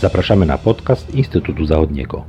Zapraszamy na podcast Instytutu Zachodniego.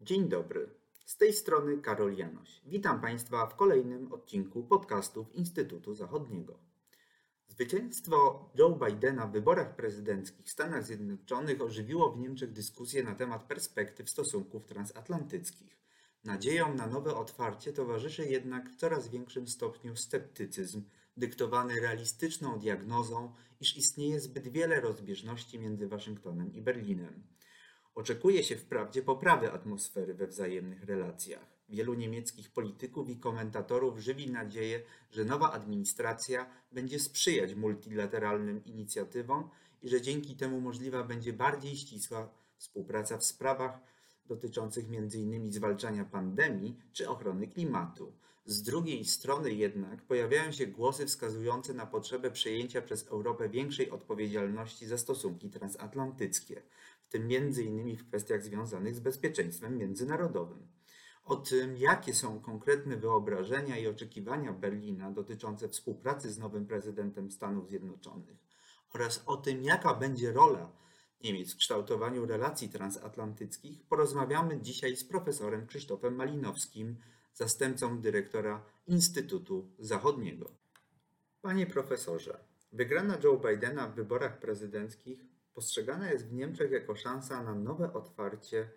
Dzień dobry. Z tej strony Karol Janoś. Witam Państwa w kolejnym odcinku podcastów Instytutu Zachodniego. Zwycięstwo Joe Bidena w wyborach prezydenckich w Stanach Zjednoczonych ożywiło w Niemczech dyskusję na temat perspektyw stosunków transatlantyckich. Nadzieją na nowe otwarcie towarzyszy jednak w coraz większym stopniu sceptycyzm, dyktowany realistyczną diagnozą, iż istnieje zbyt wiele rozbieżności między Waszyngtonem i Berlinem. Oczekuje się wprawdzie poprawy atmosfery we wzajemnych relacjach. Wielu niemieckich polityków i komentatorów żywi nadzieję, że nowa administracja będzie sprzyjać multilateralnym inicjatywom i że dzięki temu możliwa będzie bardziej ścisła współpraca w sprawach dotyczących m.in. zwalczania pandemii czy ochrony klimatu. Z drugiej strony jednak pojawiają się głosy wskazujące na potrzebę przejęcia przez Europę większej odpowiedzialności za stosunki transatlantyckie, w tym m.in. w kwestiach związanych z bezpieczeństwem międzynarodowym. O tym, jakie są konkretne wyobrażenia i oczekiwania Berlina dotyczące współpracy z nowym prezydentem Stanów Zjednoczonych oraz o tym, jaka będzie rola Niemiec kształtowaniu relacji transatlantyckich, porozmawiamy dzisiaj z profesorem Krzysztofem Malinowskim, zastępcą dyrektora Instytutu Zachodniego. Panie profesorze, wygrana Joe Bidena w wyborach prezydenckich postrzegana jest w Niemczech jako szansa na nowe otwarcie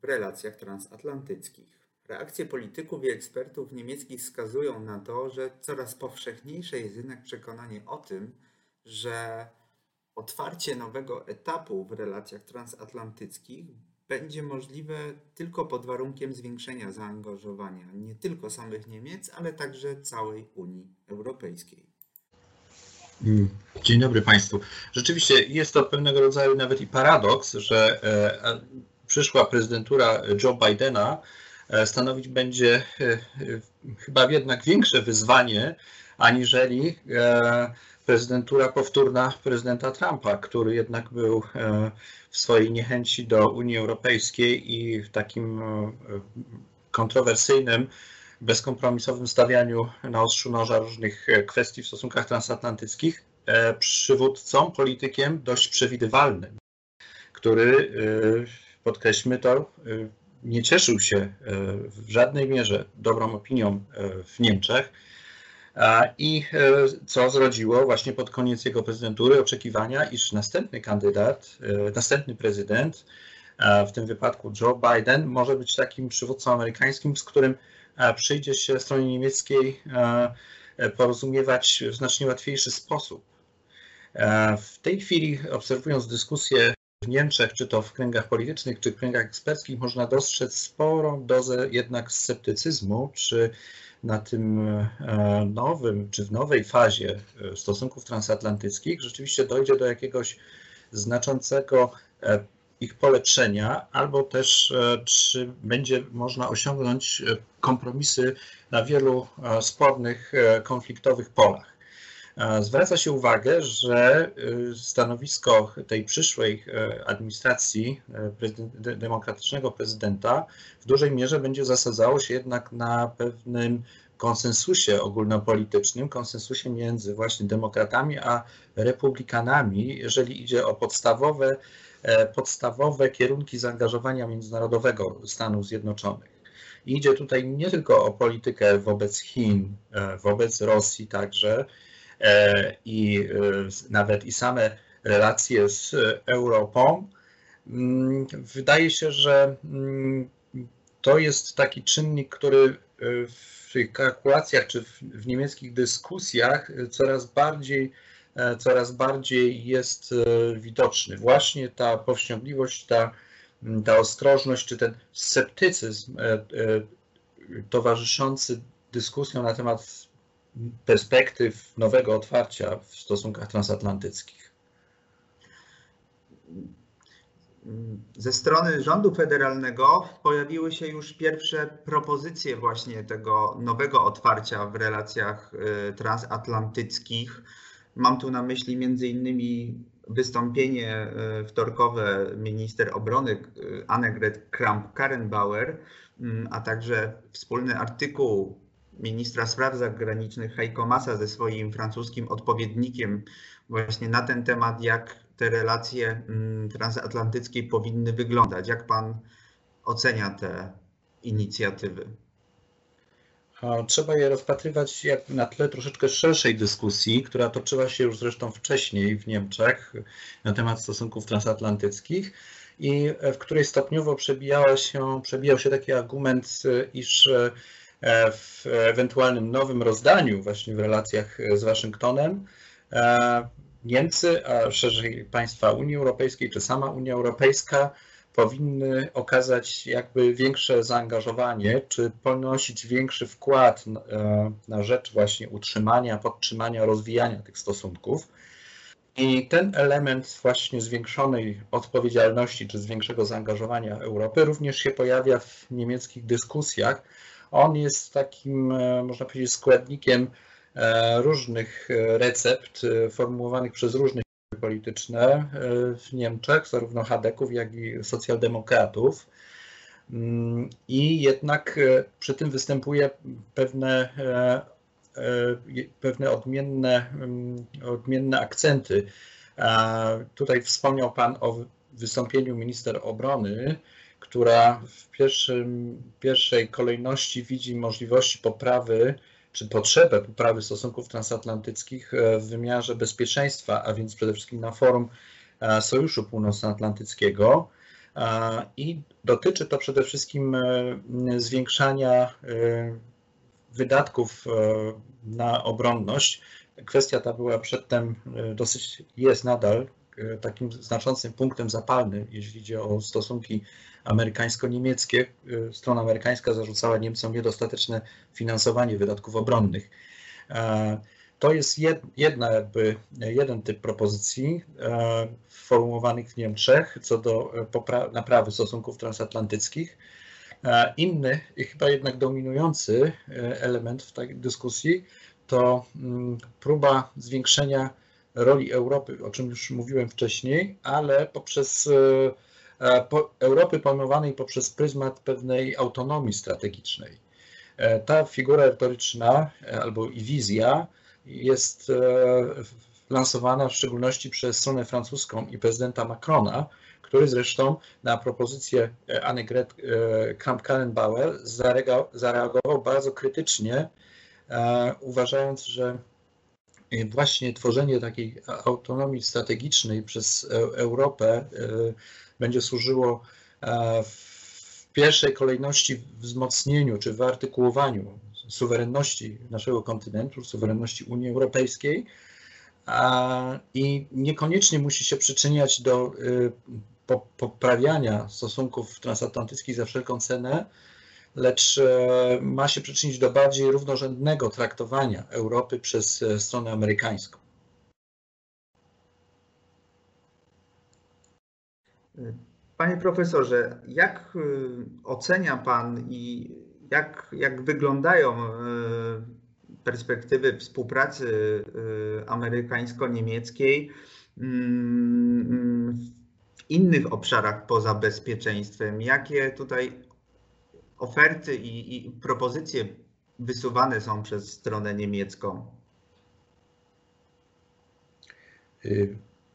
w relacjach transatlantyckich. Reakcje polityków i ekspertów niemieckich wskazują na to, że coraz powszechniejsze jest jednak przekonanie o tym, że otwarcie nowego etapu w relacjach transatlantyckich będzie możliwe tylko pod warunkiem zwiększenia zaangażowania nie tylko samych Niemiec, ale także całej Unii Europejskiej. Mm, dzień dobry Państwu. Rzeczywiście jest to pewnego rodzaju nawet i paradoks, że e, przyszła prezydentura Joe Bidena stanowić będzie e, chyba jednak większe wyzwanie aniżeli prezydentura powtórna prezydenta Trumpa, który jednak był e, w swojej niechęci do Unii Europejskiej i w takim e, kontrowersyjnym, bezkompromisowym stawianiu na ostrzu noża różnych e, kwestii w stosunkach transatlantyckich przywódcą, politykiem dość przewidywalnym, który, podkreślmy to, nie cieszył się w żadnej mierze dobrą opinią w Niemczech i e, co zrodziło właśnie pod koniec jego prezydentury oczekiwania, iż następny kandydat, e, następny prezydent, w tym wypadku Joe Biden, może być takim przywódcą amerykańskim, z którym przyjdzie się stronie niemieckiej porozumiewać w znacznie łatwiejszy sposób. W tej chwili, obserwując dyskusję w Niemczech, czy to w kręgach politycznych, czy w kręgach eksperckich, można dostrzec sporą dozę jednak sceptycyzmu, czy na tym e, nowym, czy w nowej fazie e, stosunków transatlantyckich rzeczywiście dojdzie do jakiegoś znaczącego e, ich polepszenia, albo też czy będzie można osiągnąć kompromisy na wielu spornych, konfliktowych polach. Zwraca się uwagę, że stanowisko tej przyszłej administracji demokratycznego prezydenta w dużej mierze będzie zasadzało się jednak na pewnym konsensusie ogólnopolitycznym, konsensusie między właśnie demokratami a republikanami, jeżeli idzie o podstawowe, e, podstawowe kierunki zaangażowania międzynarodowego Stanów Zjednoczonych. idzie tutaj nie tylko o politykę wobec Chin, e, wobec Rosji także, i e, nawet i same relacje z Europą, mm, wydaje się, że mm, to jest taki czynnik, który e, w tych kalkulacjach czy w, w niemieckich dyskusjach coraz bardziej, coraz bardziej jest widoczny. Właśnie ta powściągliwość, ta, mm, ta ostrożność czy ten sceptycyzm towarzyszący dyskusjom na temat perspektyw nowego otwarcia w stosunkach transatlantyckich? Ze strony rządu federalnego pojawiły się już pierwsze propozycje właśnie tego nowego otwarcia w relacjach y, transatlantyckich. Mam tu na myśli między innymi wystąpienie y, wtorkowe minister obrony Annegret Kramp-Karrenbauer, mm, a także wspólny artykuł ministra spraw zagranicznych Heiko Massa ze swoim francuskim odpowiednikiem właśnie na ten temat, jak te relacje mm, transatlantyckie powinny wyglądać. Jak pan ocenia te inicjatywy? Trzeba je rozpatrywać jak na tle troszeczkę szerszej dyskusji, która toczyła się już zresztą wcześniej w Niemczech na temat stosunków transatlantyckich i w której stopniowo się, przebijał się taki argument, iż w ewentualnym nowym rozdaniu właśnie w relacjach z Waszyngtonem e, Niemcy, a szerzej państwa Unii Europejskiej czy sama Unia Europejska powinny okazać jakby większe zaangażowanie, czy ponosić większy wkład e, na rzecz właśnie utrzymania, podtrzymania, rozwijania tych stosunków. I ten element właśnie zwiększonej odpowiedzialności czy zwiększego zaangażowania Europy również się pojawia w niemieckich dyskusjach. On jest takim, e, można powiedzieć, składnikiem e, różnych recept formułowanych przez różnych polityczne e, w Niemczech, zarówno Hadeków, jak i socjaldemokratów. Mm, I jednak e, przy tym występuje pewne, e, pewne odmienne, mm, odmienne akcenty. Tutaj wspomniał Pan o wystąpieniu minister obrony, która w pierwszym, pierwszej kolejności widzi możliwości poprawy czy potrzebę poprawy stosunków transatlantyckich e, w wymiarze bezpieczeństwa, a więc przede wszystkim na forum e, Sojuszu Północnoatlantyckiego. E, I dotyczy to przede wszystkim zwiększania wydatków na obronność. Kwestia ta była przedtem dosyć, jest nadal takim znaczącym punktem zapalnym, jeśli idzie o stosunki amerykańsko-niemieckie. Y, strona amerykańska zarzucała Niemcom niedostateczne finansowanie wydatków obronnych. E, to jest jedna, jakby, jeden typ propozycji e, formułowanych w Niemczech co do naprawy stosunków transatlantyckich. E, inny i chyba jednak dominujący element w tej dyskusji to mm, próba zwiększenia roli Europy, o czym już mówiłem wcześniej, ale poprzez E, Europy pojmowanej poprzez pryzmat pewnej autonomii strategicznej. E, ta figura retoryczna e, albo i wizja jest lansowana w szczególności przez stronę francuską i prezydenta Macrona, który zresztą na propozycję Annegret Kramp-Karrenbauer zareagował bardzo krytycznie, uważając, że właśnie tworzenie takiej autonomii strategicznej przez Europę będzie służyło e, w pierwszej kolejności wzmocnieniu czy wyartykułowaniu suwerenności naszego kontynentu, suwerenności Unii Europejskiej i niekoniecznie musi się przyczyniać do y, poprawiania stosunków transatlantyckich za wszelką cenę, lecz e, ma się przyczynić do bardziej równorzędnego traktowania Europy przez e, stronę amerykańską. Panie profesorze, jak y, ocenia Pan i jak, jak wyglądają y, perspektywy współpracy y, amerykańsko-niemieckiej w innych obszarach poza bezpieczeństwem? Jakie tutaj oferty i, i propozycje wysuwane są przez stronę niemiecką?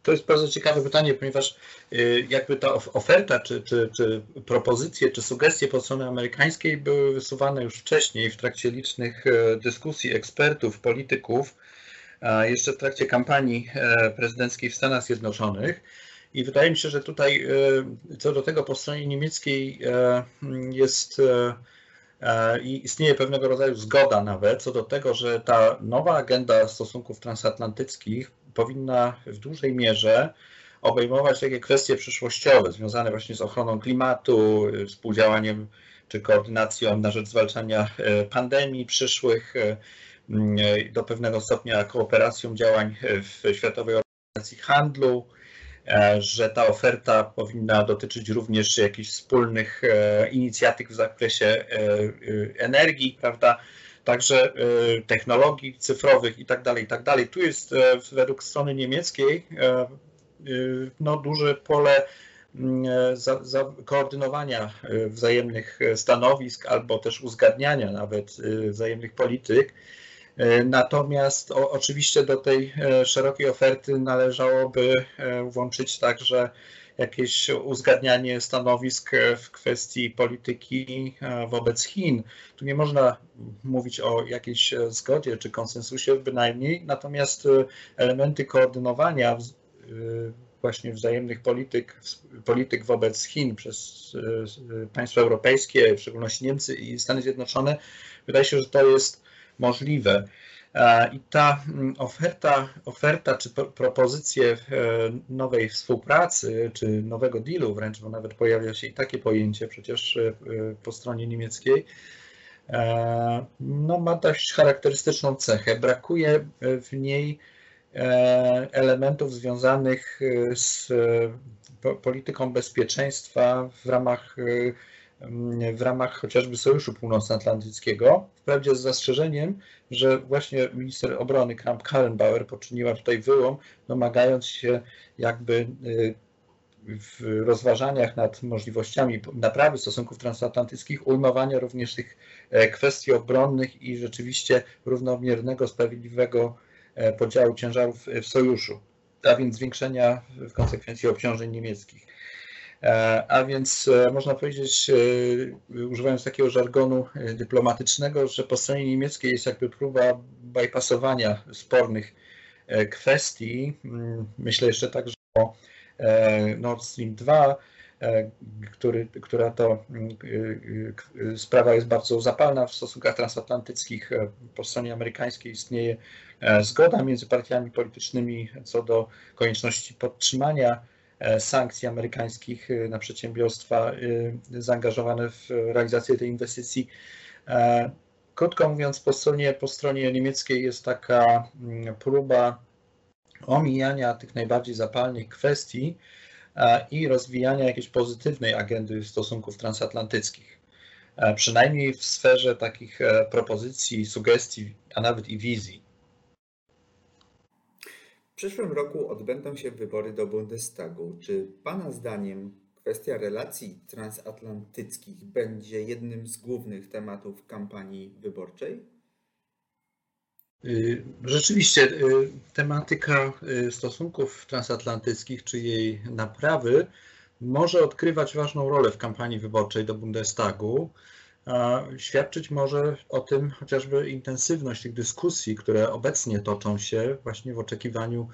To jest bardzo ciekawe pytanie, ponieważ y, jakby ta oferta, czy, czy, czy propozycje, czy sugestie po stronie amerykańskiej były wysuwane już wcześniej w trakcie licznych e, dyskusji ekspertów, polityków, jeszcze w trakcie kampanii e, prezydenckiej w Stanach Zjednoczonych. I wydaje mi się, że tutaj e, co do tego po stronie niemieckiej jest i istnieje pewnego rodzaju zgoda nawet co do tego, że ta nowa agenda stosunków transatlantyckich powinna w dużej mierze obejmować takie kwestie przyszłościowe związane właśnie z ochroną klimatu, współdziałaniem czy koordynacją na rzecz zwalczania e, pandemii przyszłych, e, do pewnego stopnia kooperacją działań w Światowej Organizacji Handlu, e, że ta oferta powinna dotyczyć również jakichś wspólnych inicjatyw w zakresie energii, prawda? Także e, technologii cyfrowych i tak dalej, i tak dalej. Tu jest e, według strony niemieckiej e, no, duże pole mm, za, za koordynowania wzajemnych stanowisk albo też uzgadniania nawet wzajemnych polityk. Natomiast o, oczywiście do tej szerokiej oferty należałoby włączyć także jakieś uzgadnianie stanowisk w kwestii polityki e, wobec Chin. Tu nie można mówić o jakiejś zgodzie czy konsensusie bynajmniej, natomiast e, elementy koordynowania e, właśnie wzajemnych polityk, polityk wobec Chin przez państwa europejskie, w szczególności Niemcy i Stany Zjednoczone, wydaje się, że to jest możliwe. I ta mm, oferta, oferta czy propozycje e, nowej współpracy, czy nowego dealu wręcz, bo nawet pojawia się i takie pojęcie przecież e, po stronie niemieckiej, e, no, ma dość charakterystyczną cechę. Brakuje w niej elementów związanych z polityką bezpieczeństwa w ramach w ramach chociażby Sojuszu Północnoatlantyckiego, wprawdzie z zastrzeżeniem, że właśnie minister obrony Kramp-Karrenbauer poczyniła tutaj wyłom, domagając się jakby y, w rozważaniach nad możliwościami naprawy stosunków transatlantyckich ujmowania również tych e, kwestii obronnych i rzeczywiście równomiernego, sprawiedliwego e, podziału ciężarów w sojuszu, a więc zwiększenia w konsekwencji obciążeń niemieckich. E, a więc e, można powiedzieć, e, używając takiego żargonu dyplomatycznego, że po stronie niemieckiej jest jakby próba bypassowania spornych kwestii. Mm, myślę jeszcze także o Nord Stream 2, który, która to mm, sprawa jest bardzo zapalna w stosunkach transatlantyckich. Po stronie amerykańskiej istnieje zgoda między partiami politycznymi co do konieczności podtrzymania sankcji amerykańskich e, na przedsiębiorstwa e, zaangażowane w realizację tej inwestycji. Krótko mówiąc, po stronie, po stronie niemieckiej jest taka mm, próba omijania tych najbardziej zapalnych kwestii i rozwijania jakiejś pozytywnej agendy stosunków transatlantyckich. Przynajmniej w sferze takich propozycji, sugestii, a nawet i wizji. W przyszłym roku odbędą się wybory do Bundestagu. Czy Pana zdaniem kwestia relacji transatlantyckich będzie jednym z głównych tematów kampanii wyborczej? Y, rzeczywiście y, tematyka y, stosunków transatlantyckich czy jej naprawy może odgrywać ważną rolę w kampanii wyborczej do Bundestagu. Świadczyć może o tym chociażby intensywność tych dyskusji, które obecnie toczą się właśnie w oczekiwaniu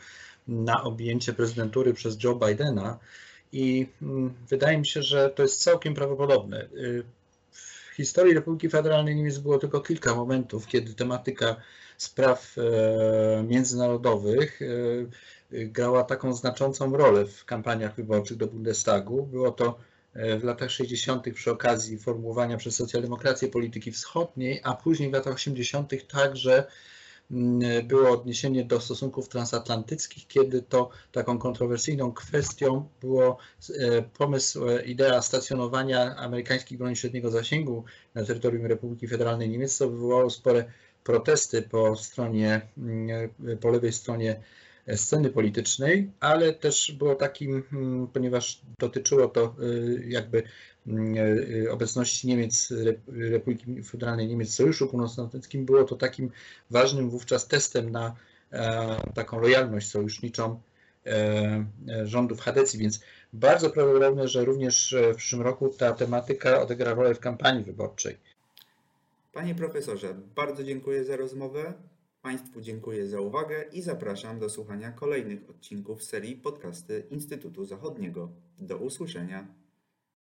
na objęcie prezydentury przez Joe Bidena. I mm, wydaje mi się, że to jest całkiem prawdopodobne. Y, w historii Republiki Federalnej Niemiec było tylko kilka momentów, kiedy tematyka spraw e, międzynarodowych e, grała taką znaczącą rolę w kampaniach wyborczych do Bundestagu. Było to w latach 60. przy okazji formułowania przez socjaldemokrację polityki wschodniej, a później w latach 80. także mm, było odniesienie do stosunków transatlantyckich, kiedy to taką kontrowersyjną kwestią było e, pomysł, e, idea stacjonowania amerykańskich broni średniego zasięgu na terytorium Republiki Federalnej Niemiec, co wywołało spore protesty po stronie, mm, po lewej stronie sceny politycznej, ale też było takim, mm, ponieważ dotyczyło to y, jakby mm, y, obecności Niemiec, Republiki Federalnej Niemiec w Sojuszu Północnoatlantyckim, było to takim ważnym wówczas testem na e, taką lojalność sojuszniczą e, e, rządów Hadecji, więc bardzo prawdopodobne, że również w przyszłym roku ta tematyka odegra rolę w kampanii wyborczej. Panie profesorze, bardzo dziękuję za rozmowę. Państwu dziękuję za uwagę i zapraszam do słuchania kolejnych odcinków serii podcasty Instytutu Zachodniego. Do usłyszenia.